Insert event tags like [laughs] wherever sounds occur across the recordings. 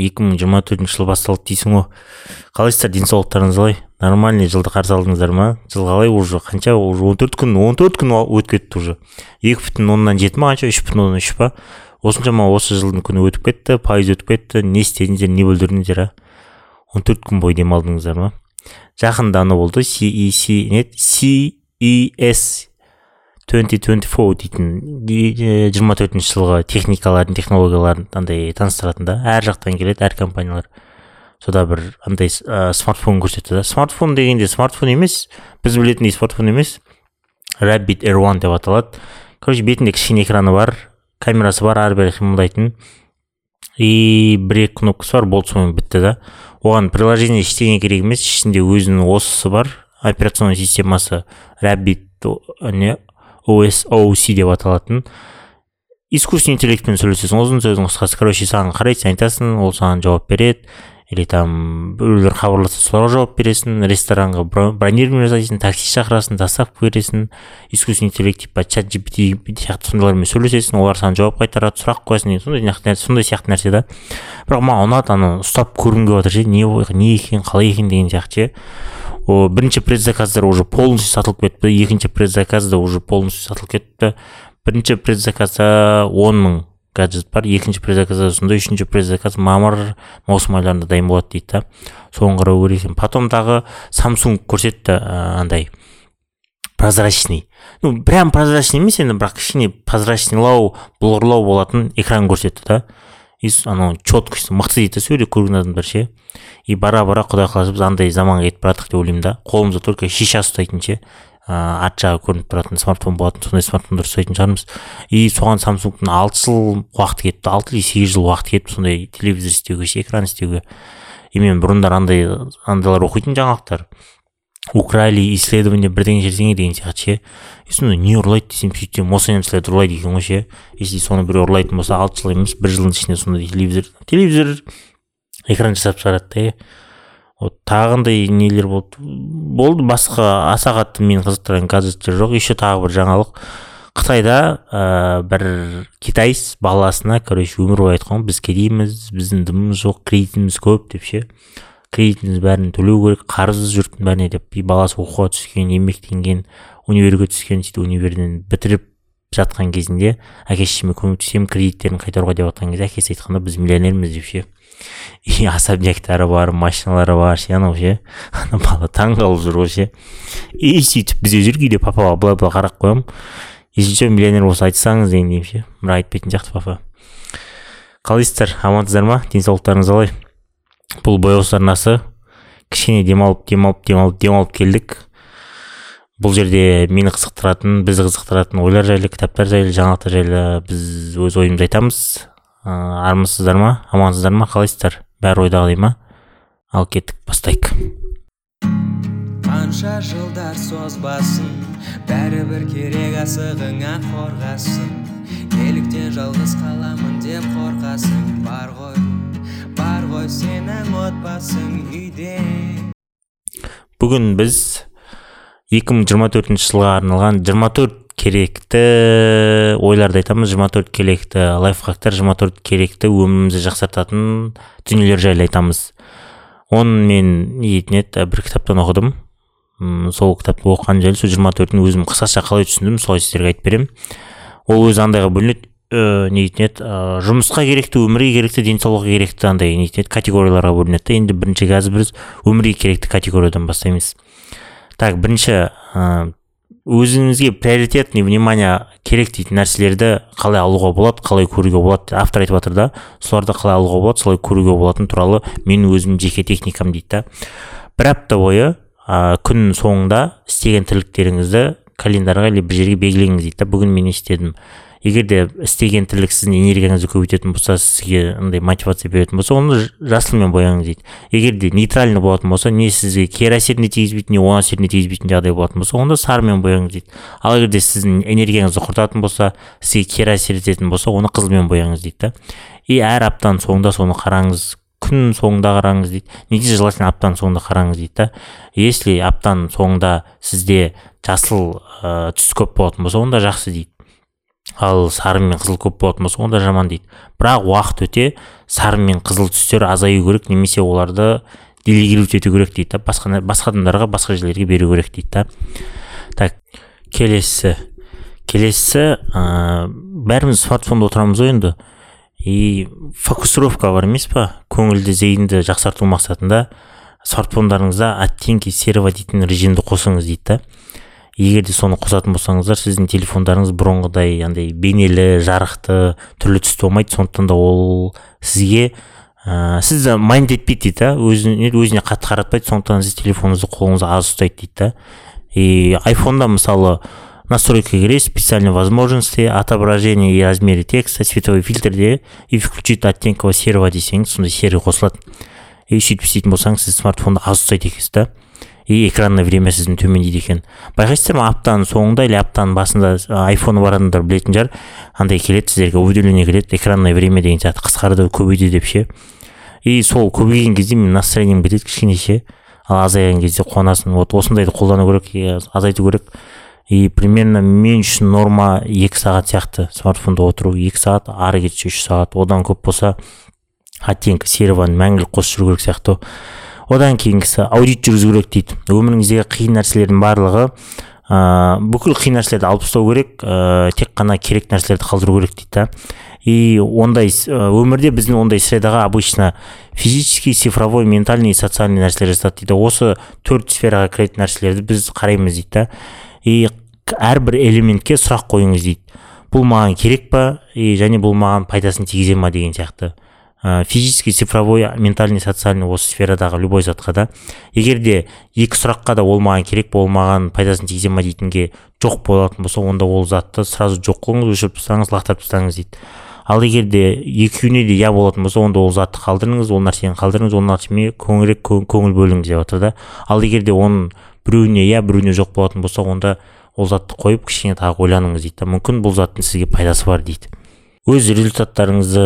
екі мың жиырма төртінші жыл басталды дейсің ғой. Қалайсыздар денсаулықтарыңыз қалай? Нормальный жылды қарсы алдыңыздар ма? Жыл қалай уже? Қанша уже? он төрт күн он төрт күн өтіп кетті уже. екі бүтін оннан жеті ма? Қанша? Үш бүтін оннан үш па? Осыншама осы жылдың күні өтіп кетті пайыз өтіп кетті. Не істедіңіздер не бүлдірдіңіздер а? он төрт күн бойы демалдыңыздар ма? Жақында ана болды cec не ces 2024 дейтін жиырма төртінші жылғы техникалардың технологияларын андай таныстыратын да әр жақтан келеді әр компаниялар. Сода бір андай ә, смартфон көрсетті да. Смартфон дегенде смартфон емес біз білетіндей смартфон емес rabbit air one деп аталады. Короче бетінде кішкене экраны бар камерасы бар ары бері қимылдайтын. И бір екі кнопкасы бар болды сонымен бітті да. Оған приложение ештеңе керек емес ішінде өзінің осысы бар. Операционный системасы rabbit не OSOC деп аталатын искусственный интеллектпен сөйлесесің ұзын сөздің қысқасы. Короче саған қарайды айтасың ол саған жауап береді. Или там біреулер хабарласса соларға жауап бересің. Ресторанға бронирование жасайсың такси шақырасың доставка бересің. Искусственный интеллект типа чат gpt сияқты сондайлармен сөйлесесің олар саған жауап қайтарады сұрақ қоясың деген сондай сондай сияқты нәрсе да. Бірақ маған ұнады ана ұстап көргім келіп жатыр ше не не екен қалай екен деген сияқты ше. О бірінші предзаказдар уже полностью сатылып кетті. Екінші предзаказ да уже полностью сатылып кетті. Бірінші предзаказда он мың гаджет бар. Екінші предзаказда сондай үшінші предзаказ мамыр маусым айларында дайын болады дейді да. Соны қарау керек екен. Потом тағы самсунг көрсетті андай прозрачный. Ну прям прозрачный емес енді бірақ кішкене прозрачныйлау блорлау болатын экран көрсетті да. И анау четкость мықты дейді да сол көрген адамдар ше. И бара бара құдай қаласа біз андай заманға кетіп бара деп ойлаймын да. Қолымызда только шиша ұстайтын ше. Ыыы арт жағы көрініп тұратын смартфон болатын сондай смартфондар ұстайтын шығармыз. И соған самсунгтың алты жыл уақыты кетті алты или сегіз жыл уақыты кетті сондай телевизор істеуге ше экран істеуге. И мен бұрындары андай андайлар оқитын жаңалықтар. Украли исследование бірдеңе жердеңе деген сияқты ше. И сонда не ұрлайды десем сөйтсем осы немістер ұрлайды екен ғой ше. Если соны біреу ұрлайтын болса алты жыл емес бір жылдың ішінде сондай телевизор телевизор экран жасап шығарады да вот тағындай нелер болды. Болды басқа аса қатты мені қызықтырған гаджеттер жоқ. Еще тағы бір жаңалық. Қытайда ә, бір китайец баласына короче өмір бойы айтқан біз кедейміз біздің дымымыз жоқ кредитіміз көп деп ше. Кредитіміз бәрін төлеу керек қарыз жұрттың бәріне деп. И баласы оқуға түскен еңбектенген универге түскен сөйтіп универден бітіріп жатқан кезінде әке шешеме көмектесемін кредиттерін қайтаруға деп жатқан кезде әкесі айтқанда біз миллионерміз деп ше. И особняктары бар машиналары бар ше анау ше ана бала таң қалып жүр ғой ше и сөйтіп бізде жүр кейде папаға былай былай қарап қоямын. Если че миллионер болса айтсаңыз деген деймін ше бірақ айтпайтын сияқты папа. Қалайсыздар? Амансыздар ма? Денсаулықтарыңыз қалай? Бұл бояуыз арнасы кішкене демалып демалып демалып демалып келдік. Бұл жерде мені қызықтыратын бізді қызықтыратын ойлар жайлы кітаптар жайлы жаңалықтар жайлы біз өз ойымызды айтамыз. Ыыы армысыздар ма амансыздар ма қалайсыздар? Бәрі ойдағыдай ма? Ал кеттік бастайық. Қанша жылдар созбасын бәрібір керек асығыңа қорғасын. Неліктен жалғыз қаламын деп қорқасың бар ғой бар ғой сенің отбасың үйде. Бүгін біз 2024 жылға арналған 24 керекті ойларды айтамыз. 24 керекті лайфхактар 24 керекті өмірімізді жақсартатын дүниелер жайлы айтамыз. Оны мен не еді бір кітаптан оқыдым. Сол кітапты оқыған жайлы сол жиырма төртін өзім қысқаша қалай түсіндім солай сіздерге айтып беремін ол өзі андайға бөлінеді. Ә, не дейтін еді ә, жұмысқа керекті өмірге керекті денсаулыққа керекті андай не дейтін еді категорияларға бөлінеді да. Енді бірінші қазір біз өмірге керекті категориядан бастаймыз. Так бірінші ә, өзіңізге приоритетный внимание керек дейтін нәрселерді қалай алуға болады қалай көруге болады автор айтып жатыр да. Соларды қалай алуға болады солай көруге болатын туралы менің өзім жеке техникам дейді да. Бір апта бойы ә, күн соңында істеген тірліктеріңізді календарьға или бір жерге белгілеңіз дейді да. Бүгін мен не істедім? Егер де істеген тірлік сіздің энергияңызды көбейтетін болса сізге андай мотивация беретін болса оны жасылмен бояңыз дейді. Егер де нейтральный болатын болса не сізге кері әсеріне тигізбейтін не оң әсеріне тигізбейтін жағдай болатын болса онда сарымен бояңыз дейді. Ал егер де сіздің энергияңызды құртатын болса сізге кері әсер ететін болса оны қызылмен бояңыз дейді да. И әр аптаның соңында соны қараңыз күн соңында қараңыз дейді. Неге желательно аптаның соңында қараңыз дейді да. Если аптаның соңында сізде жасыл ә, түс көп болатын болса онда жақсы дейді. Ал сары мен қызыл көп болатын болса онда жаман дейді. Бірақ уақыт өте сары мен қызыл түстер азаю керек немесе оларды делегировать ету керек дейді да. Басқа басқа адамдарға басқа жерлерге беру керек дейді да. Так келесі. Келесі ә, бәріміз смартфонда отырамыз ғой енді. И фокусировка бар емес па? Көңілді зейінді жақсарту мақсатында смартфондарыңызда оттенки серого дейтін режимді қосыңыз дейді да. Егер де соны қосатын болсаңыздар сіздің телефондарыңыз бұрынғыдай андай бейнелі жарықты түрлі түсті болмайды. Сондықтан да ол сізге ә, сізді майнд етпейді дейді да өзіне, өзіне қатты қаратпайды. Сондықтан сіз телефоныңызды қолыңызда аз ұстайды дейді да. И айфонда мысалы настройка кіресіз специальные возможности отображение и размере текста цветовой фильтрде и включить оттенкового серого десеңіз сондай серый қосылады. И сөйтіп істейтін болсаңыз сіз смартфонды аз ұстайды екенсіз да. И экранное время сіздің төмендейді екен. Байқайсыздар ма аптаның соңында или аптаның басында айфоны бар адамдар білетін шығар андай келеді сіздерге уведомление келеді экранное время деген сияқты қысқарды көбейді деп ше. И сол көбейген кезде менің настроением кетеді кішкене ше. Ал азайған кезде қуанасың. Вот осындайды қолдану керек азайту керек. И примерно мен үшін норма екі сағат сияқты смартфонда отыру. Екі сағат ары кетсе үш сағат. Одан көп болса оттенкі серованы мәңгілік қосып жүру керек сияқты. Одан кейінгісі аудит жүргізу керек дейді. Өміріңіздегі қиын нәрселердің барлығы ә, бүкіл қиын нәрселерді алып тастау керек ә, тек қана керек нәрселерді қалдыру керек дейді да. И ондай өмірде біздің ондай средаға обычно физический цифровой ментальный социальный нәрселер жасады дейді. Осы төрт сфераға кіретін нәрселерді біз қараймыз дейді да. И әрбір элементке сұрақ қойыңыз дейді. Бұл маған керек па? И және бұл маған пайдасын тигізе ма деген сияқты. Ә, физический цифровой ментальный социальный осы сферадағы любой затқа да. Егер де екі сұраққа да ол маған керек ол маған пайдасын тигізе ма дейтінге жоқ болатын болса онда ол затты сразу жоқ қылыңыз өшіріп тастаңыз лақтырып тастаңыз дейді. Ал егер де екеуіне де иә болатын болса онда ол затты қалдырыңыз ол нәрсені қалдырыңыз ол нәрсеге көңірек көңіл бөліңіз деп жатыр да. Ал егер де оның біреуіне иә біреуіне жоқ болатын болса онда ол затты қойып кішкене тағы ойланыңыз дейді да. Мүмкін бұл заттың сізге пайдасы бар дейді. Өз результаттарыңызды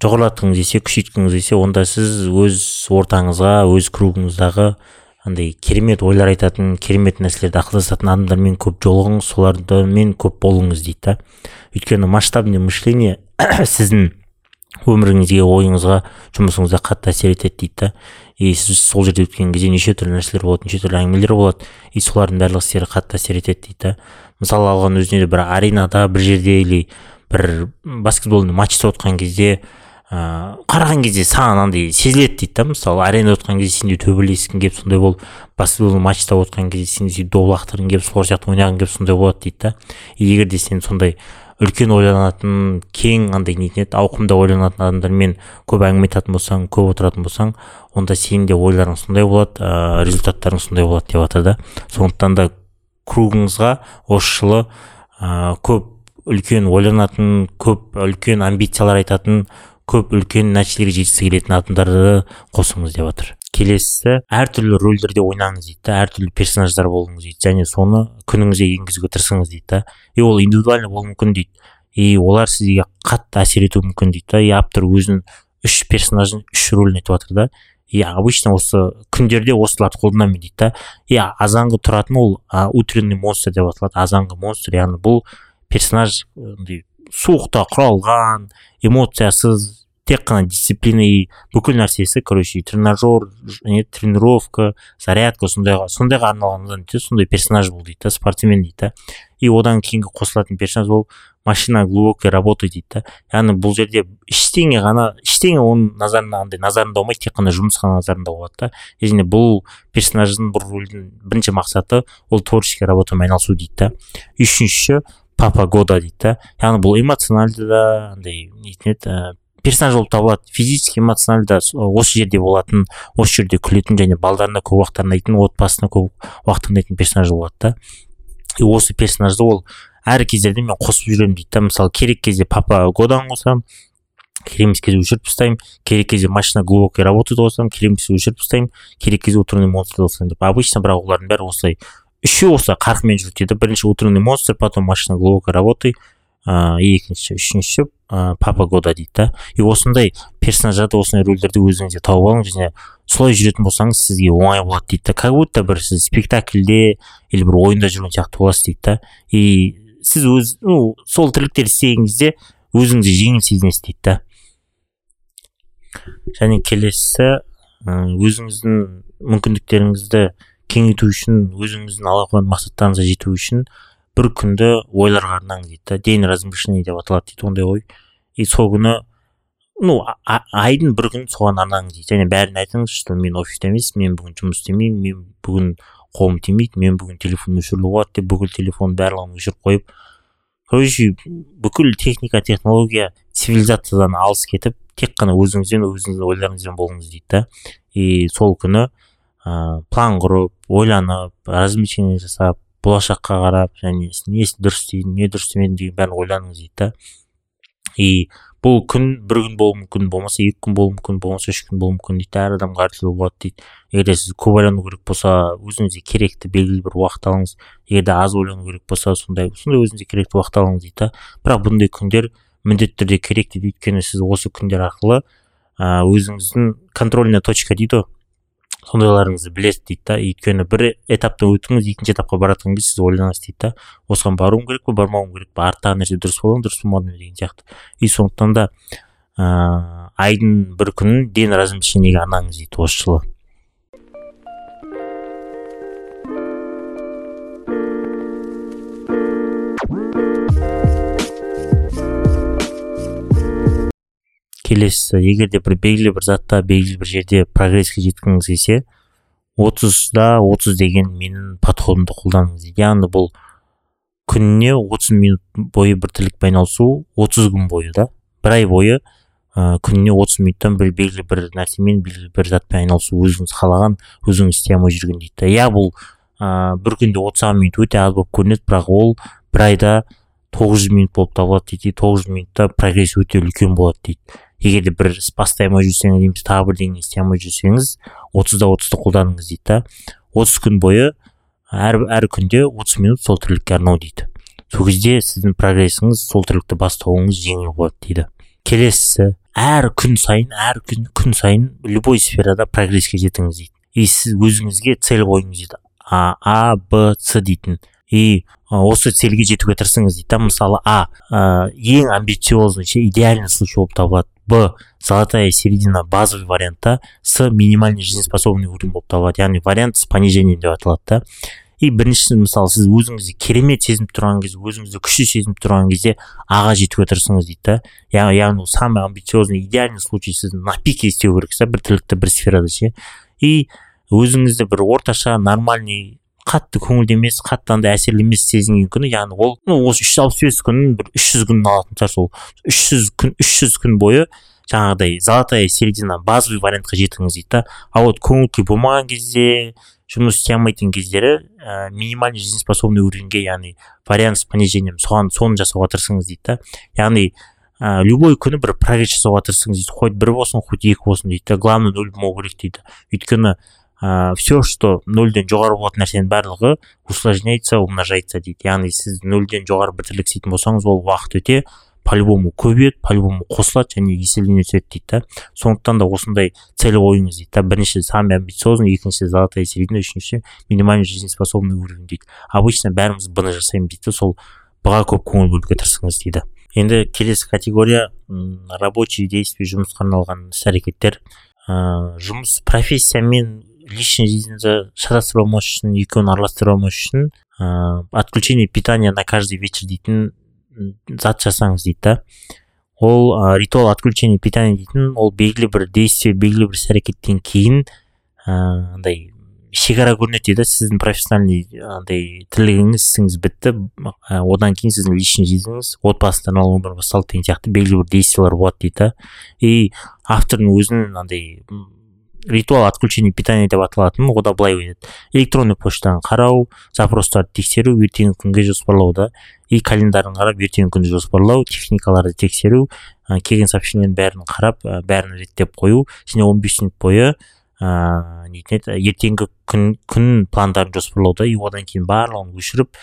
жоғарылатқыңыз келсе күшейткіңіз келсе онда сіз өз ортаңызға өз кругыңыздағы андай керемет ойлар айтатын керемет нәрселерді ақылдасатын адамдармен көп жолығыңыз солармен көп болыңыз дейді да. Өйткені масштабный мышление [coughs] сіздің өміріңізге ойыңызға жұмысыңызға қатты әсер етеді дейді да. И сіз сол жерде өткен кезде неше түрлі нәрселер болады неше түрлі әңгімелер болады и солардың барлығы сіздерге қатты әсер етеді дейді да. Мысалы алған өзіне де бір аренада бір жерде или бір баскетболный матчта отқан кезде ыыы қараған кезде саған андай сезіледі дейді да мысалы аренада отқан кезде сен де төбелескің келіп сондай болып баскетбол матчта отқан кезде сен де доп лақтырғың келіп сол сияқты ойнағың келіп сондай болады дейді да. Егер де сен сондай үлкен ойланатын кең андай нетін еді ауқымда ойланатын адамдармен көп әңгіме айтатын болсаң көп отыратын болсаң онда сенің де ойларың сондай болады ыыы результаттарың сондай болады деп жатыр да. Сондықтан да кругыңызға осы жылы ыыы көп үлкен ойланатын көп үлкен амбициялар айтатын көп үлкен нәтижелерге жеткісі келетін адамдарды қосыңыз деп жатыр келесісі әртүрлі рөлдерде ойнаңыз дейді да әртүрлі персонаждар болыңыз дейді. Және соны күніңізге енгізуге тырысыңыз дейді да. И ол индивидуально болуы мүмкін дейді. И олар сізге қатты әсер етуі мүмкін дейді да. И автор өзінің үш персонажын үш рөлін айтып жатыр да. И обычно осы күндерде осыларды қолданамын дейді да. И азанғы тұратын ол утренний монстр деп аталады. Азанғы монстр яғни бұл персонаж суықта құралған эмоциясыз тек қана дисциплина и бүкіл нәрсесі короче тренажер не тренировка зарядка сондайға сондайға арналған сондай персонаж бұл дейді да спортсмен дейді да. И одан кейінгі қосылатын персонаж ол машина глубокой работы дейді да. Яғни бұл жерде ештеңе ғана ештеңе оның назарында андай назарында болмайды тек қана жұмыс қана назарында болады да. Және бұл персонаждың бұл рөлдің бірінші мақсаты ол творческий работамен айналысу дейді да. Үшінші папа года дейді да? Яғни бұл эмоциональды да андай нетін еді персонаж болып табылады. Физически эмоциональды да осы жерде болатын осы жерде күлетін және балдарына көп уақыт арнайтын отбасына көп уақыт арнайтын персонаж болады да? И осы персонажды ол әр кездерде мен қосып жүремін дейді да? Мысалы керек кезде папа годаны қосамын керек емес кезде өшіріп тастаймын керек кезде машина глубокой работады қосамын керек емес өшіріп тастаймын керек кезде утренний монстрды қосамын деп. Обычно бірақ олардың бәрі осылай үшеуі осылай қарқынмен жүреді дейді бірінші утренний монстр потом машина глубокой работы ыыы екінші үшінші ә, папа года дейді да. И осындай персонаждарды осындай рөлдерді өзіңізге тауып алыңыз және солай жүретін болсаңыз сізге оңай болады дейді да. Как будто бір сіз спектакльде или бір ойында жүрген сияқты боласыз дейді да. И сіз өз ну сол тірліктерді істеген кезде өзіңізді жеңіл сезінесіз дейді да. Және келесісі ы, өзіңіздің мүмкіндіктеріңізді кеңейту үшін өзіңіздің ала қойған мақсаттарыңызға жету үшін бір күнді ойларға арнаңыз дейді да. День размышлений деп аталады дейді ондай ой. И сол күні ну айдың бір күнін соған арнаңыз дейді. Және бәріне айтыңыз что мен офиста емеспін мен бүгін жұмыс істемеймін мен бүгін қолым тимейді мен бүгін телефон өшіруге болады деп бүкіл телефон барлығын өшіріп қойып короче бүкіл техника технология цивилизациядан алыс кетіп тек қана өзіңізбен өзіңіздің ойларыңызбен болыңыз дейді да. И сол күні ә, план құрып ойланып размещение жасап болашаққа қарап және не дұрыс істедім не дұрыс істемедім деген бәрін ойланыңыз дейді да. И бұл күн бір күн болуы мүмкін болмаса екі күн болуы мүмкін болмаса үш күн болуы мүмкін дейді әр адамға әртүрлі болады дейді. Егер де сіз көп ойлану керек болса өзіңізге керекті белгілі бір уақыт алыңыз. Егер де аз ойлану керек болса сондай сондай өзіңізге керекті уақыт алыңыз дейді да. Бірақ бұндай күндер міндетті түрде керек дейді. Өйткені сіз осы күндер арқылы өзіңіздің контрольная точка дейді ғой. Сондайларыңызды білесіз дейді да. Өйткені бір этаптан өттіңіз екінші этапқа баратқан кезде сіз ойланасыз дейді да. Осыған баруым керек пе бармауым керек пе арттағы нәрсе дұрыс бола ма дұрыс болмады ма деген сияқты. И сондықтан да ыыы айдың бір күнін день размышлениеге арнаңыз дейді осы жылы. Келесі егер де бір белгілі бір затта белгілі бір жерде прогресске жеткіңіз келсе отызда отыз деген менің подходымды қолданыңыз яғни бұл күніне 30 минут бойы бір тірлікпен айналысу 30 күн бойы да. Бір ай бойы ә, күніне 30 минуттан бір белгілі бір нәрсемен белгілі бір затпен айналысу өзіңіз қалаған өзіңіз істей алмай жүрген дейді иә бұл ә, бір күнде 30 минут өте аз болып көрінеді бірақ ол бір айда 900 минут болып табылады дейді. 900 минутта прогресс өте үлкен болады дейді. Егер де бір іс бастай алмай жүрсеңіз немесе тағы бірдеңе істей алмай жүрсеңіз отызда отызды қолданыңыз дейді да. отыз күн бойы әр әр күнде 30 минут сол тірлікке арнау дейді. Сол кезде сіздің прогрессіңіз сол тірлікті бастауыңыз жеңіл болады дейді. Келесісі әр күн сайын әр күн күн сайын любой сферада прогресске жетіңіз дейді. И сіз өзіңізге цель қойыңыз дейді. А а б с дейтін. И осы цельге жетуге тырысыңыз дейді да. Мысалы а ә, ең амбициозный идеальный случай болып табылады. Б золотая середина базовый вариантта с минимальный жизнеспособный уровень болып табылады. Яғни вариант с понижением деп аталады да. И біріншісі мысалы сіз өзіңізді керемет сезініп тұрған кезде өзіңізді күшті сезініп тұрған кезде аға жетуге тырысыңыз дейді да. Яғни яғни самый амбициозный идеальный случай сіз на пике істеу керексіз бір тірлікті бір сферада ше. И өзіңізді бір орташа нормальный қатты көңілді емес қатты андай әсерлі емес сезінген күні яғни ол ну осы үш жүз алпыс бес күнін бір үш жүз күнін алатын шығар сол. Үш жүз күн үш жүз күн бойы жаңағыдай золотая середина базовый вариантқа жетіңіз дейді да. А вот көңіл күй болмаған кезде жұмыс істей алмайтын кездері ә, минимальный жизнеспособный уровеньге яғни вариант с понижением соған соны жасауға тырысыңыз дейді да. Яғни ә, любой күні бір прогресс жасауға тырысыңыз дейді. Хоть бір болсын хоть екі болсын дейді да. Главное нөл болмау керек дейді. Өйткені ә, все что нөлден жоғары болатын нәрсенің барлығы усложняется умножается дейді. Яғни сіз нөлден жоғары бір тірлік істейтін болсаңыз ол уақыт өте по любому көбейеді по любому қосылады және еселене түседі дейді да. Сондықтан да осындай цель қойыңыз дейді да. Бірінші самый амбициозный екінші золотая середина үшінші минимальный жизнеспособный уровень дейді. Обычно бәріміз б ны жасаймыз дейді сол б ға көп көңіл бөлуге тырысыңыз дейді. Енді келесі категория рабочие действия жұмысқа арналған іс әрекеттер ә, жұмыс профессия мен личный жизньді шатастыра алмас үшін екеуін араластыра алмас үшін ә, отключение питания на каждый вечер дейтін зат жасаңыз дейді да? Ол ә, ритуал отключения питания дейтін ол белгілі бір действие белгілі бір іс әрекеттен кейін ыыы андай шекара көрінеді дейді сіздің профессиональный андай тірлігіңіз ісіңіз бітті ә, одан кейін сіздің личный жизніңіз отбасыдан өмір басталды деген сияқты белгілі бір действиялар болады дейді да. И автордың өзінің андай ритуал отключения питания деп аталатын ода былай айтады электронный почтаны қарау запростарды тексеру ертеңгі күнге жоспарлау да и календарын қарап ертеңгі күнді жоспарлау техникаларды тексеру ә, келген сообщениенің бәрін қарап ә, бәрін реттеп қою және 15 минут бойы ыыы еді ертеңгі күн күн пландарын жоспарлауда. И одан кейін барлығын өшіріп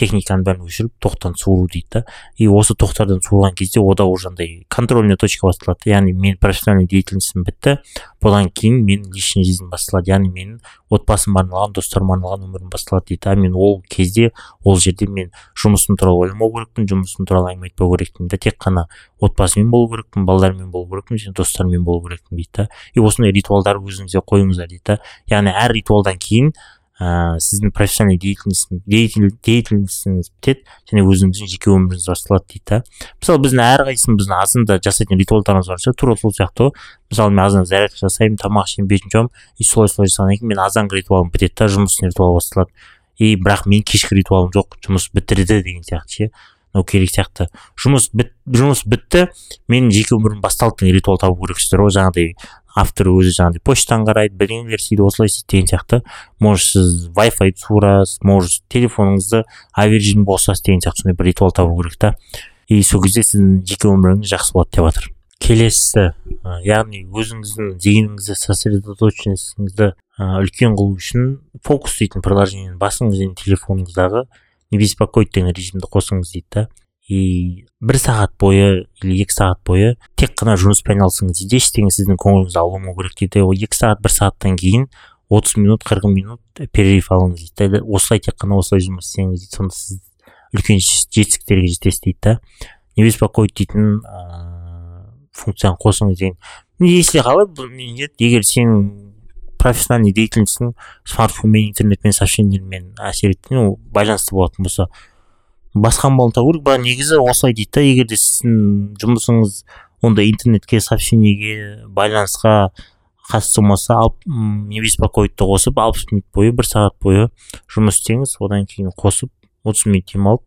техниканың бәрін өшіріп тоқтан суыру дейді да. И осы тоқтардан суырған кезде ода уже андай контрольный точка басталады. Яғни мен профессиональный деятельностьім бітті. Бұдан кейін менің личный жизнь басталады. Яғни менің отбасыма арналған достарыма арналған өмірім басталады дейді а мен ол кезде ол жерде мен жұмысым туралы ойламау керекпін жұмысым туралы әңгіме айтпау керекпін да. Тек қана отбасымен болу керекпін балаларыммен болу керекпін және достарыммен болу керекпін дейді да. И осындай ритуалдар өзіңізге қойыңыздар дейді да. Яғни әр ритуалдан кейін ә, сіздің профессиональный деятельностіңіз бітеді және өзіңіздің жеке өміріңіз басталады дейді да. Мысалы біздің әрқайсымыздың азында жасайтын ритуалдарымыз бар шығар тура сол сияқты ғой. Мысалы мен азан зарядка жасаймын тамақ ішемін бетімді жуамын и солай солай жасағаннан кейін мен азанғы ритуалым бітеді да жұмыстың ритуалы басталады. И бірақ менің кешкі ритуалым жоқ жұмыс бітірді деген сияқты ше. Мынау керек сияқты. Жұмыс біт жұмыс бітті менің жеке өмірім басталды. Деген ритуал табу керексіздер ғой жаңағыдай автор өзі жаңағыдай почтаны қарайды бірдеңелер істейді осылай істейді деген сияқты. Может сіз вай файды суырасыз может телефоныңызды авиарежимге қосасыз деген сияқты сондай бір ритуал табу керек та. И сол кезде сіздің жеке өміріңіз жақсы болады деп жатыр келесісі яғни өзіңіздің зейініңізді сосредоточенностіңізді үлкен қылу үшін фокус дейтін приложениені басыңыз және телефоныңыздағы не беспокоить деген режимді қосыңыз дейді да. И бір сағат бойы или екі сағат бойы тек қана жұмыспен айналысыңыз дейді. Ештеңе сіздің көңіліңізді ауламау керек дейді. Ол екі сағат бір сағаттан кейін отыз минут қырық минут перерыв алыңыз дейді осылай тек қана осылай жұмыс істеңіз дейді. Сонда сіз үлкен жетістіктерге жетесіз дейді да. Не беспокоить дейтін ыыы функцияны қосыңыз деген. Если қалай егер сенің профессиональный деятельностьің смартфонмен интернетпен сообщениелермен әсер еткен байланысты болатын болса. Басқа амалын табу керек бірақ негізі осылай дейді да егер де сіздің жұмысыңыз ондай интернетке сообщениеге байланысқа қатысты болмаса алып не беспокоитты қосып алпыс минут бойы бір сағат бойы жұмыс істеңіз одан кейін қосып отыз минут демалып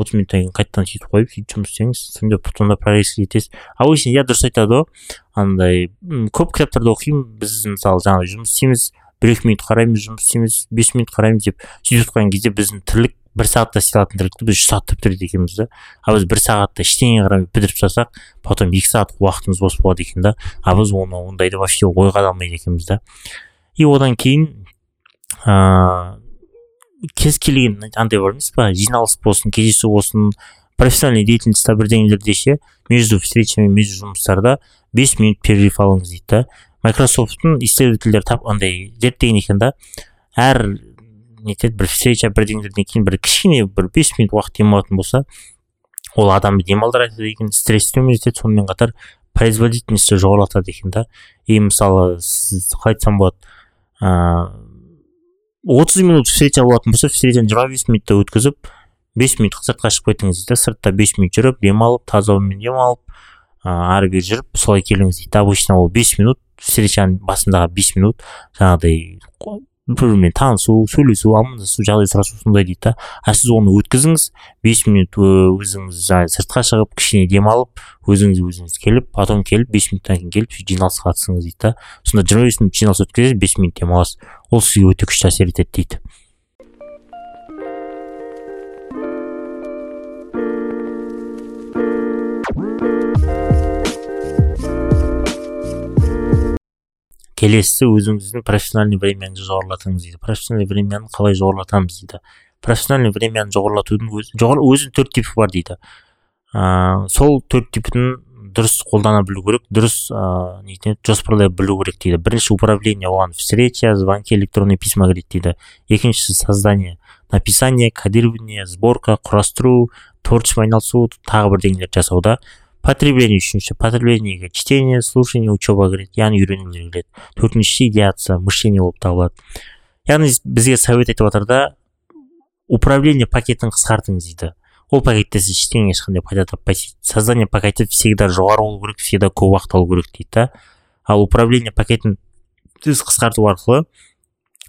отыз минуттан кейін қайтадан сөйтіп қойып сөйтіп жұмыс істеңіз сонда сонда прогресске жетесіз обычно иә дұрыс айтады ғой андай көп кітаптарды оқимын біз мысалы жаңағы жұмыс істейміз бір екі минут қараймыз жұмыс істейміз бес минут қараймыз деп сөйтіп жатқан кезде біздің тірлік бір сағатта істей алатын тірлікті біз үш сағатта бітіреді екенбіз да. Ал біз бір сағатта ештеңе қарамай бітіріп тастасақ потом екі сағат уақытымыз бос болады екен да. А біз оны ондайды вообще ойға да алмайды екенбіз да. И одан кейін ыыы кез келген андай бар емес па жиналыс болсын кездесу болсын профессиональный деятельностьта бірдеңелерде ше между встречами между жұмыстарда бес минут перерыв алыңыз дейді да. Майкрософттың исследовательдер тап андай зерттеген екен да. Әр нетеді бір встреча бірдеңелерден кейін бір кішкене бір бес минут уақыт демалатын болса ол адамды демалдырады екен стрессті төмендетеді сонымен қатар производительностьті жоғарылатады екен да. И мысалы сіз қалай айтсам болады ыыы отыз минут встреча болатын болса встречаны жиырма бес минутта өткізіп бес минут сыртқа шығып кетіңіз дейді сыртта бес минут жүріп демалып таза ауамен демалып ыыы ары бері жүріп солай келіңіз дейді обычно ол бес минут встречаның басындағы бес минут жаңағыдай бір бірімен танысу сөйлесу амандасу жағдай сұрасу сондай дейді да а сіз оны өткізіңіз бес минут өзіңіз жаңағы сыртқа шығып кішкене демалып өзіңіз өзіңіз келіп потом келіп бес минуттан кейін келіп жиналысқа қатысыңыз дейді да сонда жиырма бес минут жиналыс өткізесіз бес минут демаласыз ол сізге өте күшті әсер етеді дейді. Келесісі өзіңіздің профессиональный времяңызды жоғарылатыңыз дейді. Профессиональный времяны қалай жоғарылатамыз дейді. Профессиональный времяны жоғарылатудың өзі жоғар төрт типі бар дейді. Ыыы сол төрт типін дұрыс қолдана білу керек дұрыс ыыы нетін жоспарлай білу керек дейді. Бірінші управление оған встреча звонки электронный письма кіреді дейді. Екіншісі создание написание кодирование сборка құрастыру творчествомен айналысу тағы бірдеңелер жасауда потребление үшінші потреблениеге чтение слушание учеба кіреді яғни үйренулер кіреді төртіншісі идеация мышление болып табылады. Яғни бізге совет айтып жатыр да управление пакетін қысқартыңыз дейді. Ол пакетте сіз ештеңе ешқандай пайда таппайсыз. Создание пакеті всегда жоғары болу керек всегда көп уақыт алу керек дейді да. Ал управление пакетін сіз қысқарту арқылы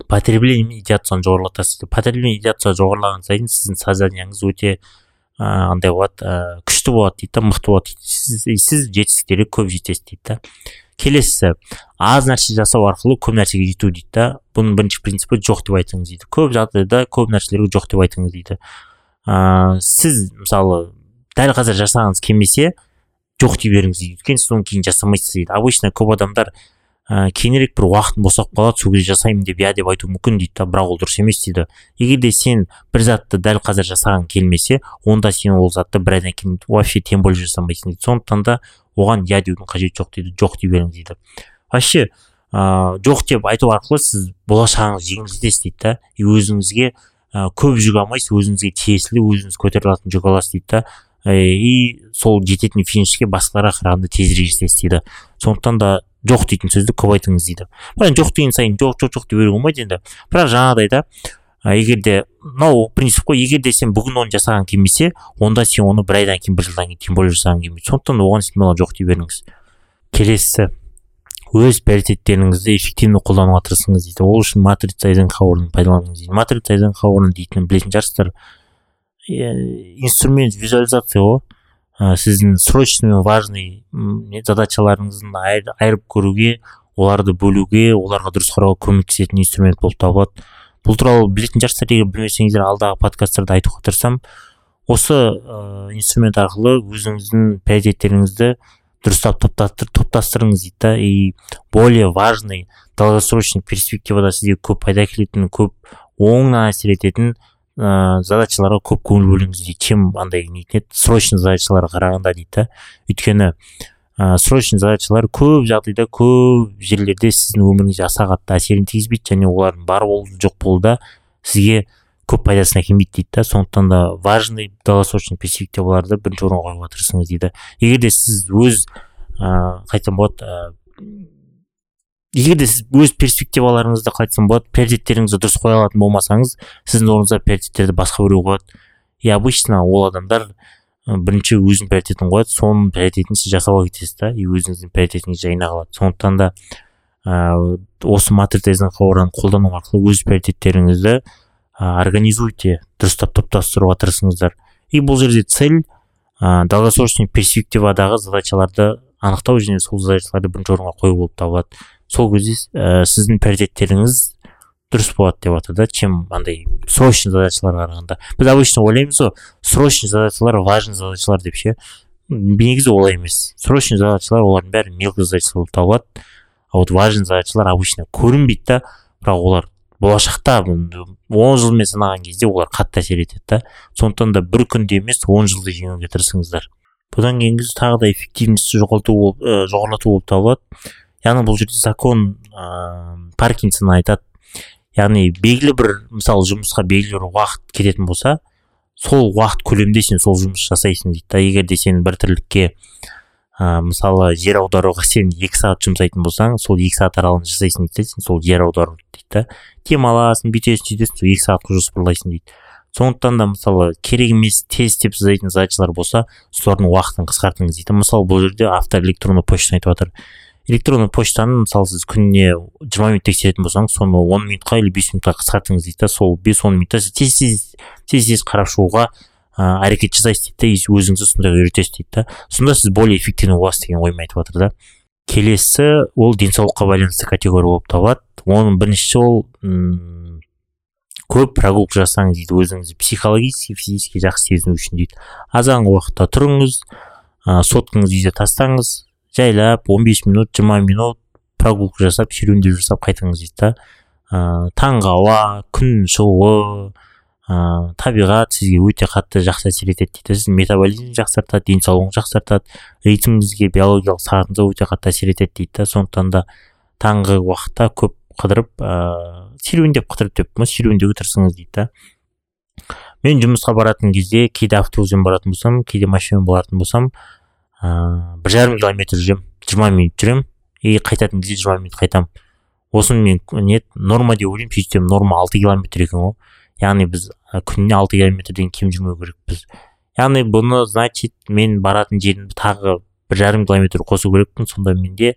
потребление мен идеацияны жоғарылатасыз потребление идеация жоғарылаған сайын сіздің созданиеңіз өте андай болады күшті болады дейді да мықты болады дейді. Сіз, сіз жетістіктерге көп жетесіз дейді да. Келесісі аз нәрсе жасау арқылы көп нәрсеге жету дейді да. Бұның бірінші принципі жоқ деп айтыңыз дейді. Көп жағдайда көп нәрселерге жоқ деп айтыңыз дейді. Ыыы сіз мысалы дәл қазір жасағыңыз келмесе жоқ дей беріңіз дейді. Өйткені сіз оны кейін жасамайсыз дейді. Обычно көп адамдар ә, кейінірек бір уақытым босап қалады сол кезде жасаймын деп иә деп айту мүмкін дейді да бірақ ол дұрыс емес дейді. Егер де сен бір затты дәл қазір жасаған келмесе онда сен ол затты бір айдан кейін вообще тем более жасамайсың дейді. Сондықтан да оған иә деудің қажеті жоқ дейді жоқ дей беріңіз дейді. Вообще ыыы жоқ деп айту арқылы сіз болашағыңыз жеңілдетесіз дейді да. И өзіңізге ә, көп жүк алмайсыз өзіңізге тиесілі өзіңіз көтере алатын жүк аласыз дейді да. И сол жететін финишке басқаларға қарағанда тезірек жетесіз дейді. Сондықтан да жоқ дейтін сөзді көп айтыңыз дейді. Бірақ жоқ деген сайын жоқ жоқ жоқ дей беруге болмайды енді. Бірақ жаңағыдай да егер де мынау принцип қой егер де сен бүгін оны жасаған келмесе онда сен оны бір айдан кейін бір жылдан кейін тем более жасаған келмейді. Сондықтан оған смело жоқ дей беріңіз келесісі. Өз приоритеттеріңізді эффективно қолдануға тырысыңыз дейді. Ол үшін матрица эйзенхауэрін пайдаланыңыз дейді. Матрица эйзенхауэрін дейтінін білетін шығарсыздар. Инструмент визуализация ғой ә, сіздің срочный важный задачаларыңыздың айырып көруге оларды бөлуге оларға дұрыс қарауға көмектесетін инструмент болып табылады. Бұл туралы білетін шығарсыздар егер білмесеңіздер алдағы подкасттарда айтуға тырысамын. Осы ә, инструмент арқылы өзіңіздің приоритеттеріңізді дұрыстап топтастырыңыз дейді да. И более важный долгосрочный перспективада сізге көп пайда әкелетін көп оңынан әсер ететін ыыы задачаларға көп көңіл бөліңіз дейді. Чем андай нетін еді срочный задачаларға қарағанда дейді да. Өйткені ә, срочный задачалар көп жағдайда көп жерлерде сіздің өміріңізге аса қатты әсерін тигізбейді және олардың бар болу жоқ болу да сізге көп пайдасын әкелмейді дейді да сондықтан да важный долгосрочный перспективаларды бірінші орынға қоюға тырысыңыз дейді. Егер де сіз өз ыыы қалай айтсам болады егер де сіз өз перспективаларыңызды қалай айтсам болады приоритеттеріңізді дұрыс қоя алатын болмасаңыз сіздің орныңызға приоритеттерді басқа біреу қояды. И обычно ол адамдар бірінші өзінің приоритетін қояды соның приоритетін сіз жасауға кетесіз да и өзіңіздің приоритетіңіз жайына қалады. Сондықтан да ыыы осы матрица қолдану арқылы өз приоритеттеріңізді организуйте дұрыстап топтастыруға тырысыңыздар и бұл жерде цель ә, долгосрочный перспективадағы задачаларды анықтау және сол задачаларды бірінші орынға қою болып табылады. Сол кезде ә, сіздің приоритеттеріңіз дұрыс болады деп жатыр да чем андай срочный задачаларға қарағанда. Біз обычно ойлаймыз ғой срочный задачалар важный задачалар деп ше. Негізі олай емес. Срочный задачалар олардың бәрі мелкий задачалар болып табылады. А вот важный задачалар обычно көрінбейді да бірақ олар болашақта он жылмен санаған кезде олар қатты әсер етеді да. Сондықтан да бір күнде емес он жылды жеңуге тырысыңыздар. Бұдан кейінгі тағы да эффективностьті жоғалту болып ә, жоғарлату болып табылады. Яғни бұл жерде закон ыыы паркинсон айтады. Яғни белгілі бір мысалы жұмысқа белгілі бір уақыт кететін болса сол уақыт көлемінде сен сол жұмыс жасайсың дейді да. Егер де сен бір тірлікке ә, мысалы жер аударуға сен екі сағат жұмсайтын болсаң сол екі сағат аралығында жасайсың дейді сен сол жер аудару да. Демаласың бүйтесің сөйтесің сол екі сағатқа жоспарлайсың дейді. Сондықтан да мысалы керек емес тез істеп жасайтын задачалар болса солардың уақытын қысқартыңыз дейді. Мысалы бұл жерде автор электронный почтаны айтып жатыр электронный почтаны мысалы сіз күніне жиырма минут тексеретін болсаңыз соны он минутқа или бес минутқа қысқартыңыз дейді да. Сол бес он минутта сіз тез тез тез тез қарап шығуға ыыы әрекет жасайсыз дейді да. Өзіңізді сондай үйретесіз дейді да. Сонда сіз более эффективный боласыз деген оймен айтып жатыр да. Келесі ол денсаулыққа байланысты категория болып табылады. Оның біріншісі ол көп прогулка жасаңыз дейді өзіңізді психологически физически жақсы сезіну үшін дейді. Азанғы уақытта тұрыңыз ыыы соткаңызды үйде тастаңыз жайлап 15 минут 20 минут прогулка жасап серуендеу жасап қайтыңыз дейді да. Ыыы таңғы ауа күн шығуы ыыы табиғат сізге өте қатты жақсы әсер етеді дейді. Сіздің метаболизмді жақсартады денсаулығыңызды жақсартады ритміңізге биологиялық сағатыңызға өте қатты әсер етеді дейді да. Сондықтан да таңғы уақытта көп қыдырып ыыы серуендеп қыдырып деп серуендеуге тырысыңыз дейді да. Мен жұмысқа баратын кезде кейде автобуспен баратын болсам кейде машинамен баратын болсам ыыы бір жарым километр жүремін жиырма минут жүремін и қайтатын кезде жиырма минут қайтамын осыны мен не норма деп ойлаймын сөйтсем норма алты километр екен ғой. Яғни біз күніне алты километрден кем жүрмеу керекпіз яғни бұны значит мен баратын жерімді тағы бір жарым километр қосу керекпін сонда менде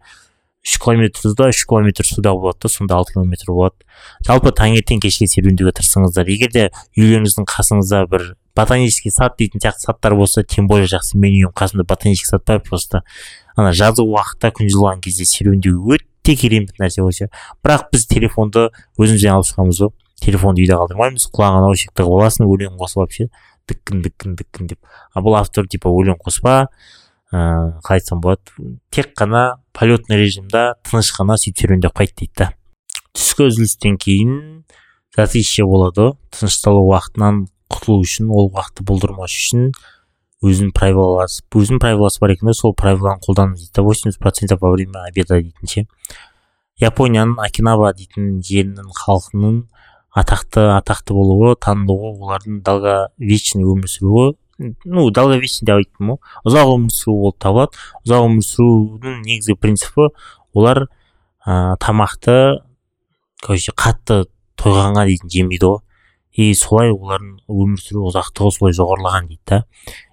үш километр суда үш километр суда болады да сонда алты километр болады. Жалпы таңертең кешке серуендеуге тырысыңыздар. Егер де үйлеріңіздің қасыңызда бір ботанический сад дейтін сияқты садтар болса тем более жақсы менің үйім қасымда ботанический сад бар просто ана жазғы уақытта күн жылыған кезде серуендеу өте керемет нәрсе вообще бірақ біз телефонды өзімізден алып шығамыз ғой. Телефонды үйде қалдырмаймыз құлағына наушник тығып аласың өлең қосып ше. Діккін діккін діккін деп. А бұл автор типа өлең қоспа ыыы қалай айтсам болады тек қана полетный режимда тыныш қана сөйтіп серуендеп қайт дейді да. Түскі үзілістен кейін затишье болады. Тынышталу уақытынан құтылу үшін ол уақытты болдырмас үшін өзінің правиласы өзінің правиласы бар екен сол правиланы қолданыңыз дейді восемьдесят процентов во время обеда дейтін ше. Японияның окинава дейтін жерінің халқының атақты атақты болуы танылуы олардың долговечный өмір сүруі ну долговечный деп айттым ғой ұзақ өмір сүру болып табылады ұзақ өмір сүрудің негізгі принципі олар ә, тамақты короче қатты тойғанға дейін жемейді ғой. И солай олардың өмір сүру ұзақтығы солай жоғарылаған дейді да.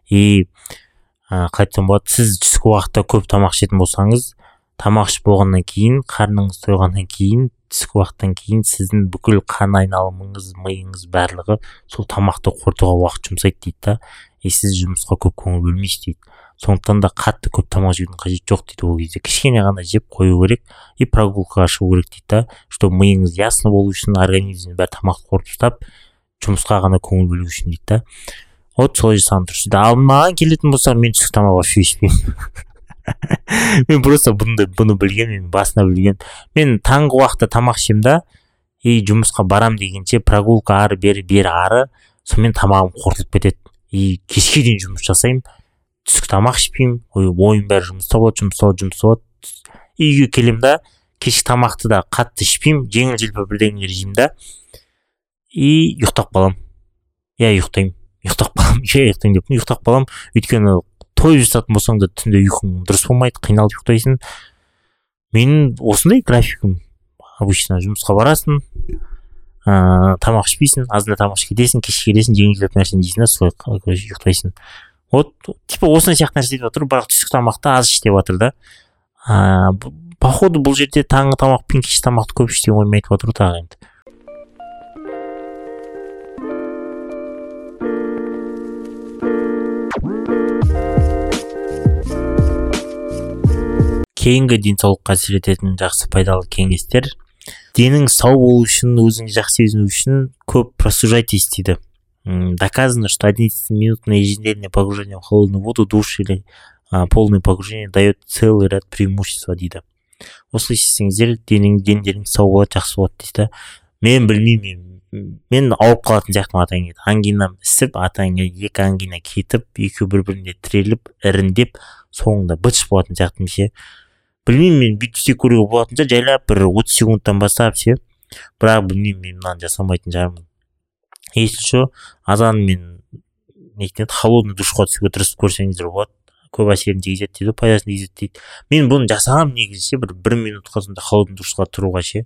И ә, қалай айтсам болады сіз түскі уақытта көп тамақ ішетін болсаңыз тамақ ішіп болғаннан кейін қарныңыз тойғаннан кейін түскі уақыттан кейін сіздің бүкіл қан айналымыңыз миыңыз барлығы сол тамақты қорытуға уақыт жұмсайды дейді да. И сіз жұмысқа көп көңіл бөлмейсіз дейді. Сондықтан да қатты көп тамақ жеудің қажеті жоқ дейді ол кезде. Кішкене ғана жеп қою керек и прогулкаға шығу керек дейді да. Чтобы миыңыз ясно болу үшін организмнің бәрі тамақты қорытып ұстап жұмысқа ғана көңіл бөлу үшін дейді да. Вот солай жасаған дұрыс дейді. Ал маған келетін болса мен түскі тамақ вообще ішпеймін [laughs] мен просто бұны бұны білгенмін басында білген. Мен таңғы уақытта тамақ ішемін да и жұмысқа барам дегенше прогулка ары бері бері ары сонымен тамағым қорытылып кетеді. И кешке дейін жұмыс жасаймын. Түскі тамақ ішпеймін ойым бәрі жұмыста болады жұмыста болады жұмыста болады үйге келемін да кешкі тамақты да қатты ішпеймін жеңіл желпі бірдеңелер жеймін да и ұйықтап қаламын. Иә ұйықтаймын ұйықтап қаламын иә ұйықтаймын деп. Ұйықтап қаламын. Өйткені той жасатын болсаң да түнде ұйқың дұрыс болмайды қиналып ұйықтайсың. Менің осындай графигім обычно жұмысқа барасың ыыы тамақ ішпейсің азында тамақ ішіп кетесің кешке келесің жеңілдеп нәрсені жейсің да солай короче ұйықтайсың вот типа осындай сияқты нәрсе деп жатыр бірақ түскі тамақты аз іш деп жатыр да. Ыыы походу бұл жерде таңғы тамақ пен кешкі тамақты көп іш деген ойымды айтып ғой тағы енді кейінгі денсаулыққа әсер ететін жақсы пайдалы кеңестер денің сау болу үшін өзіңді жақсы сезіну үшін көп просужайтесь дейді доказано что одиннадцать минутное ежедневное погружение в холодную воду душ или а, полное погружение дает целый ряд преимуществ дейді осылай істесеңіздер денің дендеріңіз сау болады жақсы болады дейді да? Мен білмеймін мен ауырып қалатын сияқтымын атайын келді ангинам ісіп атайын екі ангина кетіп екеуі бір біріне тіреліп іріңдеп соңында быт болатын сияқтымын ше. Білмеймін мен бүйтіп істеп көруге болатын шығар. Жайлап бір отыз секундтан бастап ше бірақ білмеймін мен мынаны жасамайтын шығармын. Если че азанмен нетін еді холодный душқа түсуге тырысып көрсеңіздер болады. Көп әсерін тигізеді дейді пайдасын тигізеді дейді. Мен бұны жасағанмын негізі ше бір бір минутқа сондай холодный душқа тұруға ше.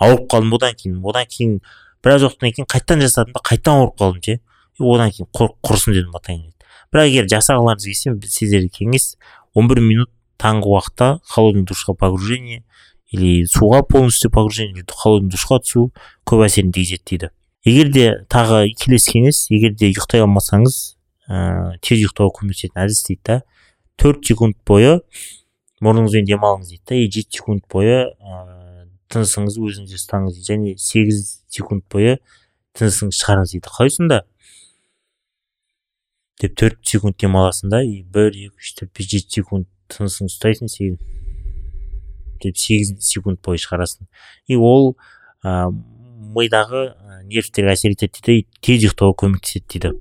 Ауырып қалдым одан кейін. Одан кейін біраз уақыттан кейін қайтадан жасадым да қайтадан ауырып қалдым ше. Одан кейін құрысын дедім атайын бірақ егер жасағыларыңыз келсе сіздерге кеңес он бір минут таңғы уақытта холодный душқа погружение или суға полностью погружение холодный душқа түсу көп әсерін тигізеді дейді. Егер де тағы келесі кеңес егер де ұйықтай алмасаңыз ә, тез ұйықтауға көмектесетін әдіс дейді да. Төрт секунд бойы мұрныңызбен демалыңыз дейді да. И жеті секунд бойы ә, тынысыңызды өзіңізде ұстаңыз дейді. Және сегіз секунд бойы тынысыңызды шығарыңыз дейді. Қалай сонда? Деп төрт секунд демаласың да и бір екі үш төрт бес жеті секунд тынысыңды ұстайсың сегіз деп сегіз секунд бойы шығарасың. И ол ә, мидағы нервтерге әсер етеді дейді тез ұйықтауға көмектеседі дейді.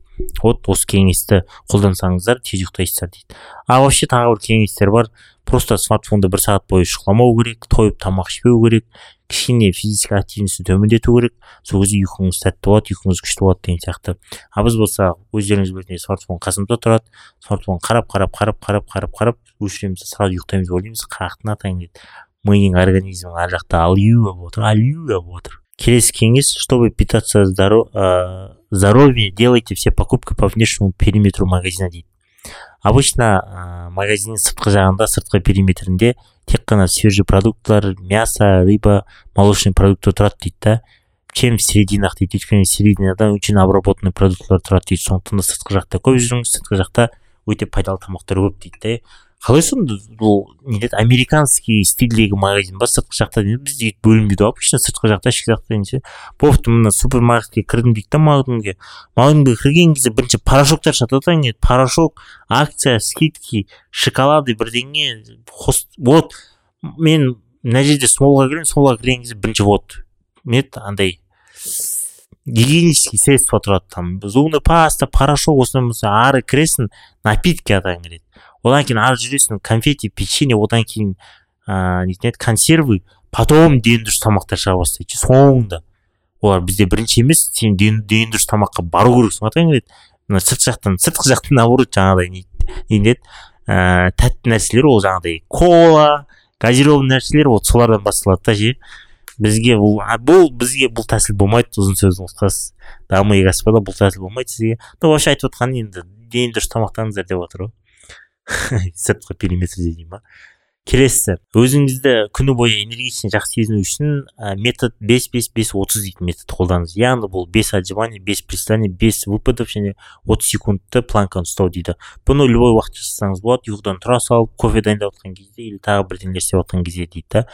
Вот осы кеңесті қолдансаңыздар тез ұйықтайсыздар дейді. А вообще тағы бір кеңестер бар. Просто смартфонды бір сағат бойы шұқыламау керек тойып тамақ ішпеу керек кішкене физикалық активностьті төмендету керек сол кезде ұйқыңыз сәтті болады ұйқыңыз күшті болады деген сияқты. А біз болса өздеріңіз білетіндей смартфон қасымызда тұрады. Смартфон қарап қарап қарап қарап қарап қарап өшіреміз сразу ұйықтаймыз деп ойлаймыз қаяқтың атайын дейді. Миың организмің ар жақта алюя болып отыр алюя болып отыр. Келесі кеңес чтобы питаться ә, здоровье делайте все покупки по внешнему периметру магазина дейді. Обычно ә, магазиннің сыртқы жағында сыртқы периметрінде тек қана свежий продуктылар мясо рыба молочный продукты тұрады дейді да. Чем в серединах дейді? Өйткені серединада очень обработанный продуктылар тұрады дейді. Сондықтан да сыртқы жақта көп жүріңіз сыртқы жақта өте пайдалы тамақтар көп дейді да қалай сонда? Бұл не американский стильдегі магазин ба сыртқы жақта бізде өйтіп бөлінбейді ғой обычно сыртқы жақта ішкі жақта дегенше бопты мына супермаркетке кірдім дейді да магнумге магнумге кірген кезде бірінші порошоктар сатады ғой порошок акция скидки шоколады бірдеңе вот. Мен мына жерде смолға кіремін смолға кірген кезде бірінші вот. Не андай гигиенический средство тұрады там. Зубный паста порошок осындай ары кіресің напитки атаң кіреді одан кейін ары жүресің конфети печенье одан кейін ыыы нетін еді консервы потом дені дұрыс тамақтар шыға бастайды соңында. Олар бізде бірінші емес сен дені дұрыс тамаққа бару керексің. Атаң келеді мына сырт жақтан сыртқы жақтан наоборот жаңағыдай не еді ііі тәтті нәрселер ол жаңағыдай кола газированный нәрселер вот солардан басталады да ше. Бізге бұл бұл бізге бұл тәсіл болмайды ұзын сөздің қысқасы дамы господа бұл тәсіл болмайды сізге. Ну вообще айтып отқан енді дені дұрыс тамақтаныңыздар деп отыр ғой. Сыртқы периметрде дей ма келесі. Өзіңізді күні бойы энергичный жақсы сезіну үшін ә, метод бес бес бес отыз дейтін метод қолданыңыз. Яғни бұл бес отжиманий бес приседаний бес выпадов және отыз секундты планканы ұстау дейді. Бұны любой уақытта жасасаңыз болады. Ұйқыдан тұра салып кофе дайындап жатқан кезде или тағы бірдеңелер істеп жатқан кезде дейді. Да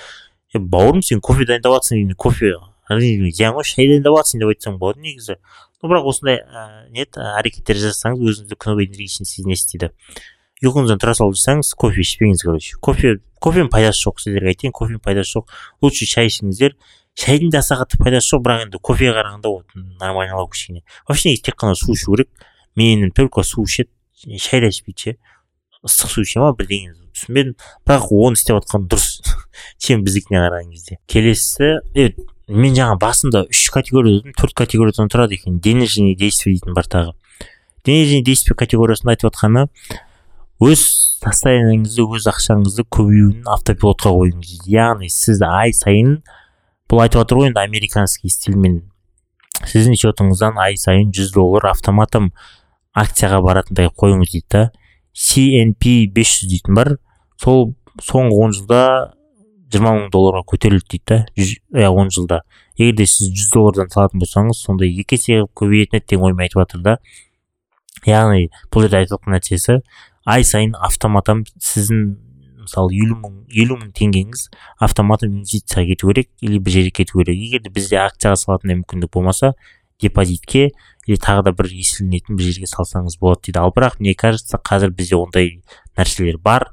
е бауырым сен кофе дайындап жатрсың енді кофе зиян ғой шай дайындап жатрсың деп айтсаң болады негізі. Но бірақ осындай ә, не әрекеттер жасасаңыз өзіңізді күні бойы энергичный сезінесіз дейді. Ұйқыңыздан тұра салып кофе ішпеңіз короче кофе кофенің пайдасы жоқ сіздерге айтайын кофенің пайдасы жоқ лучше шай ішіңіздер шайдың да аса қатты пайдасы жоқ бірақ енді кофеге қарағанда вот нормальнылау кішкене вообще негізі тек қана су ішу керек менің только су ішеді шай да ішпейді ше ыстық су іше ма бірдеңе түсінбедім бірақ оны істеп жатқан дұрыс чем біздікіне қараған кезде келесі е мен жаңа басында үш категория дедім төрт категориядан тұрады екен денежный действие дейтін бар тағы денежный действие категориясында айтып жатқаны өз состояниеңізді өз ақшаңызды көбеюін автопилотқа қойыңыз яғни сіз ай сайын бұл айтып жатыр ғой енді американский стильмен. Сіздің счетыңыздан ай сайын 100 доллар автоматом акцияға баратындай қойыңыз дейді да. Cnp 500 дейтін бар. Сол соңғы он жылда жиырма мың долларға көтерілді дейді да. Иә он жылда. Егер де сіз жүз доллардан салатын болсаңыз сонда екі есе көбейетін еді деген оймен айтып жатыр да. Яғни бұл жерде айтып жатқан нәрсесі ай сайын автоматом сіздің мысалы елу мың елу мың теңгеңіз автоматом инвестицияға кету керек или бір жерге кету керек. Егер де бізде акцияға салатындай мүмкіндік болмаса депозитке или тағы да бір еселенетін бір жерге салсаңыз болады дейді. Ал бірақ мне кажется қазір бізде ондай нәрселер бар.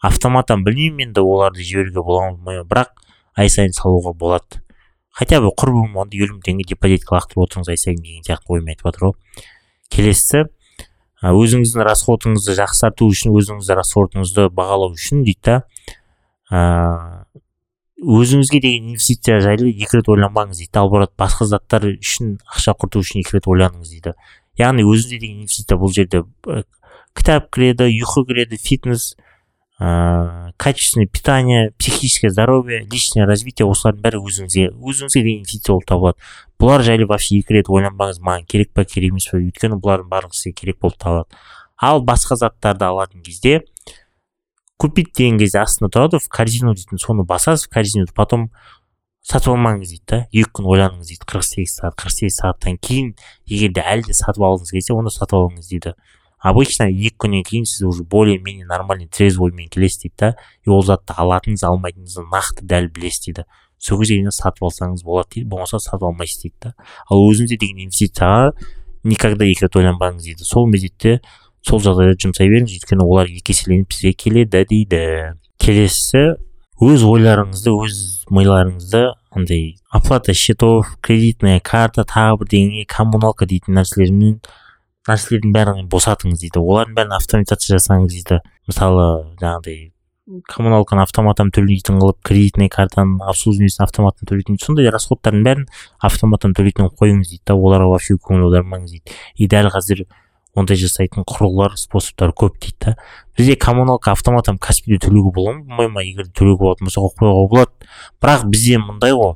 Автоматтан білмеймін енді оларды жіберуге бола ма бірақ ай сайын салуға болады. Хотя бы құрбым онда елу мың теңге депозитке лақтырып отырыңыз ай сайын деген сияқты оймен айтып жатыр ғой. Келесісі өзіңіздің расходыңызды жақсарту үшін өзіңіздің расходыңызды бағалау үшін дейді да өзіңізге деген инвестиция жайлы екі рет ойланбаңыз дейді. Ал басқа заттар үшін ақша құрту үшін екі рет ойланыңыз дейді. Яғни өзіңізге деген инвестиция бұл жерде кітап кіреді ұйқы кіреді фитнес ыыы качественное питание психическое здоровье личное развитие осылардың бәрі өзіңізге өзіңізге деген инвестиция болып табылады. Бұлар жайлы вообще екі рет ойланбаңыз маған керек па керек емес па өйткені бұлардың барлығы сізге керек болып табылады. Ал басқа заттарды алатын кезде купить деген кезде астында тұрады в корзину дейтін соны басасыз в корзинуды потом сатып алмаңыз дейді да. Екі күн ойланыңыз дейді қырық сегіз сағат қырық сегіз сағаттан кейін егер де әлі де сатып алғыңыз келсе онда сатып алыңыз дейді. Обычно екі күннен кейін сіз уже более менее нормальный трезвый оймен келесіз дейді да. И ол затты алатыныңыз алмайтыныңызды нақты дәл білесіз дейді. Сол кезде сатып алсаңыз болады дейді. Болмаса сатып алмайсыз дейді да. Ал өзіңізде деген инвестицияға никогда екі рет ойланбаңыз дейді. Сол мезетте сол жағдайда жұмсай беріңіз. Өйткені олар екі еселеніп сізге келеді дейді. Келесісі өз ойларыңызды өз миларыңызды андай оплата счетов кредитная карта тағы бірдеңе коммуналка дейтін нәрселермен нәрселердің бәрін босатыңыз дейді. Олардың бәрін автоматизация жасаңыз дейді. Мысалы жаңағыдай коммуналканы автоматтан төлейтін қылып кредитный картаны обслуживаниесін автоматтан төлейтін сондай расходтардың бәрін автоматтан төлейтін қойыңыз дейді да оларға вообще көңіл аудармаңыз дейді и дәл қазір ондай жасайтын құрылғылар способтар көп дейді да. Бізде коммуналка автоматтан каспиде төлеуге бола ма болмай ма егер төлеуге болатын болса қоюға болады бірақ бізде мындай ғой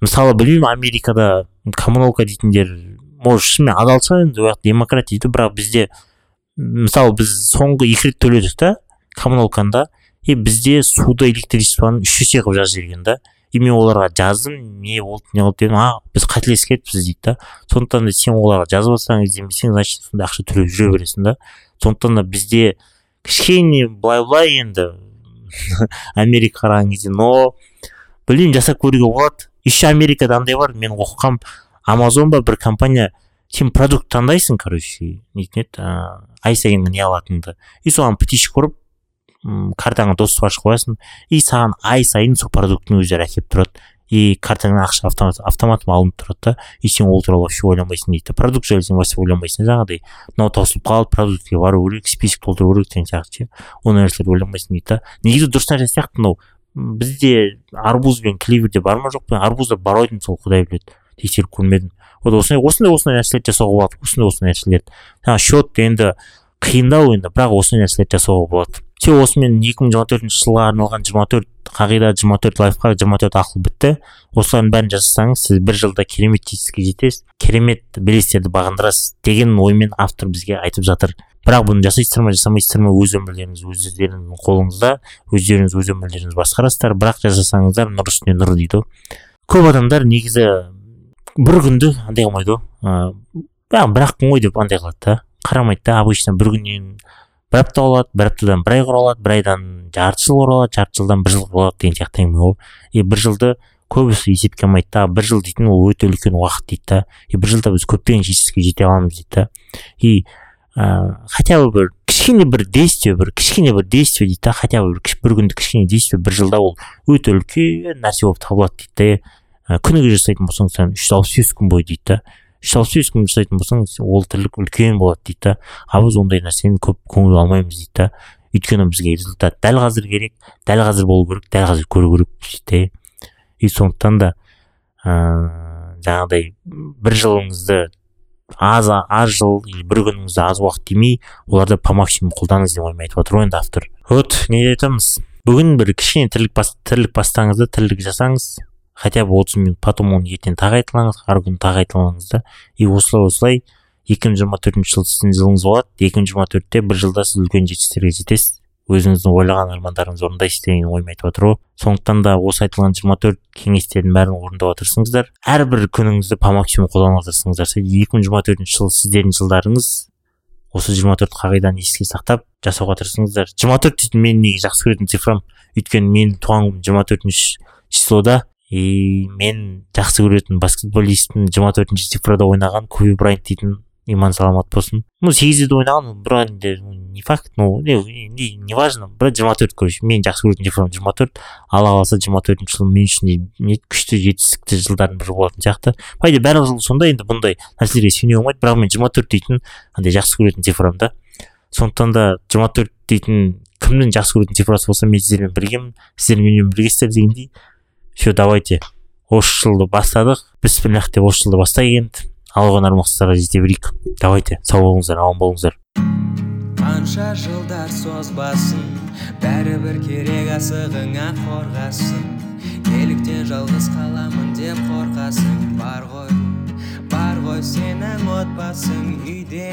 мысалы білмеймін америкада коммуналка дейтіндер может шынымен адалса енді ол демократ дейді бірақ бізде мысалы біз соңғы екі рет төледік та коммуналканы и бізде суды электричествоны үш есе қылып жазып жіберген да. И мен оларға жаздым не болды не болды дедім. А біз қателесіп кетіппіз дейді да. Сондықтан да сен оларға жазып жатсаң ізденбесең значит сондай ақша төлеп жүре бересің да. Сондықтан да бізде кішкене былай былай енді [laughs] америка қараған кезде но білмеймін жасап көруге болады. Еще америкада андай бар мен оқығам. Амазон ба бір компания сен продукт таңдайсың короче нетін еді ыыы, ай сайын не алатыныңды. И соған птичка ұрып картаңа доступ ашып қоясың. И саған ай сайын сол продукттың өздері әкеліп тұрады. И картаңнан ақша автомат автоматом алынып тұрады да. И сен ол туралы вообще ойланбайсың дейді продукт жайлы сен вообще ойланбайсың жаңағыдай. Мынау таусылып қалды продуктке бару керек список толтыру керек деген сияқты ше. Ондай нәрселерді ойланбайсың дейді да. Негізі дұрыс нәрсе сияқты мынау. Бізде арбуз бен кливерде бар ма жоқ па? Арбузда бар ау деймін сол құдай біледі. Тексеріп көрмедім. Вот осындай осындай осындай нәрселерді жасауға болады. Осындай осындай нәрселерді. Жаңағы счет енді қиындау енді. Бірақ осындай нәрселерді жасауға болады. Все осымен екі мың жиырма төртінші жылға арналған жиырма төрт қағида жиырма төрт лайфхак жиырма төрт ақыл бітті. Осылардың бәрін жасасаңыз сіз бір жылда керемет жетістікке жетесіз керемет белестерді бағындырасыз деген оймен автор бізге айтып жатыр. Бірақ бұны жасайсыздар ма жасамайсыздар ма өз өмірлеріңіз өздеріңіздің қолыңызда өздеріңіз өз өмірлеріңізді басқарасыздар. Бірақ жасасаңыздар нұр үстіне нұр дейді. Ғой көп адамдар негізі бір күнді андай қылмайды ғой ыыы бір ақ күн ғой деп андай қылады да. Қарамайды да обычно бір күннен бір апта болады бір аптадан бір ай құралады бір айдан жарты жыл құралады жарты жылдан бір жыл құралады деген сияқты әңгіме ғой и бір жылды көбісі есепке алмайды да бір жыл дейтін ол өте үлкен уақыт дейді да. И бір жылда біз көптеген жетістікке жете аламыз дейді да. И ыыы хотя бы бір кішкене бір действие бір кішкене бір действие дейді да хотя бы бір, бір күндік кішкене действие бір жылда ол өте үлкен нәрсе болып табылады дейді да. Күніге жасайтын болсаң сен үш жүз алпыс бес күн бойы дейді да. Күн жасайтын болсаң ол тірлік үлкен болады дейді да. Ал біз ондай нәрсені көп көңіл алмаймыз дейді да. Өйткені бізге результат дәл қазір керек дәл қазір болу керек дәл қазір көру керекпіз дейді и сондықтан да ыыы жаңағыдай бір жылыңызды аз аз жыл или бір күніңізді аз уақыт демей оларды по максимуму қолданыңыз деп оймен айтып отыр ғой енді автор. Вот не айтамыз? Бүгін бір кішкене тірлік бас, тірлік бастаңыз да тірлік жасаңыз хотя бы отыз минут потом оны ертең тағы айталаңыз ары күні тағы айталаңыз да. И осылай осылай екі мың жиырма төртінші жыл сіздің жылыңыз болады. Екі мың жиырма төртте бір жылда сіз үлкен жетістіктерге жетесіз. Өзіңіздің ойлаған армандарыңызды орындайсыз деген оймен айтып отыр ғой сондықтан да осы айтылған жиырма төрт кеңестердің бәрін орындауға тырысыңыздар әрбір күніңізді по максимум қолдануға тырысыңыздар екі мың жиырма төртінші жыл сіздердің жылдарыңыз осы жиырма төрт қағиданы еске сақтап жасауға тырысыңыздар. жиырма төрт дейтін менің неге жақсы көретін цифрам? Өйткені менің туған күнім жиырма төртінші числода. И мен жақсы көретін баскетболисттің жиырма төртінші цифрада ойнаған коби брайант дейтін иман саламат болсын. Ну сегізде де ойнаған бірақ енді не факт ну не, важно. Бірақ жиырма төрт короче. Мен жақсы көретін цифрам жиырма төрт. Алла қаласа жиырма төртінші жыл мен үшін не күшті жетістікті жылдардың бірі болатын сияқты. По идее барлық жыл сондай енді бұндай нәрселерге сене болмайды бірақ мен жиырма төрт дейтін андай жақсы көретін цифрам да. Сондықтан да жиырма төрт дейтін кімнің жақсы көретін цифрасы болса мен сіздермен біргемін сіздер менімен біргесіздер дегендей. Все давайте осы жылды бастадық. Бісміллах деп осы жылды бастайық енді. Алға қонар мақсаттарға жете берейік давайте сау болыңыздар аман болыңыздар. Қанша жылдар созбасын бәрібір керек асығыңа қорғасын. Неліктен жалғыз қаламын деп қорқасың бар ғой бар ғой сенің отбасың үйде.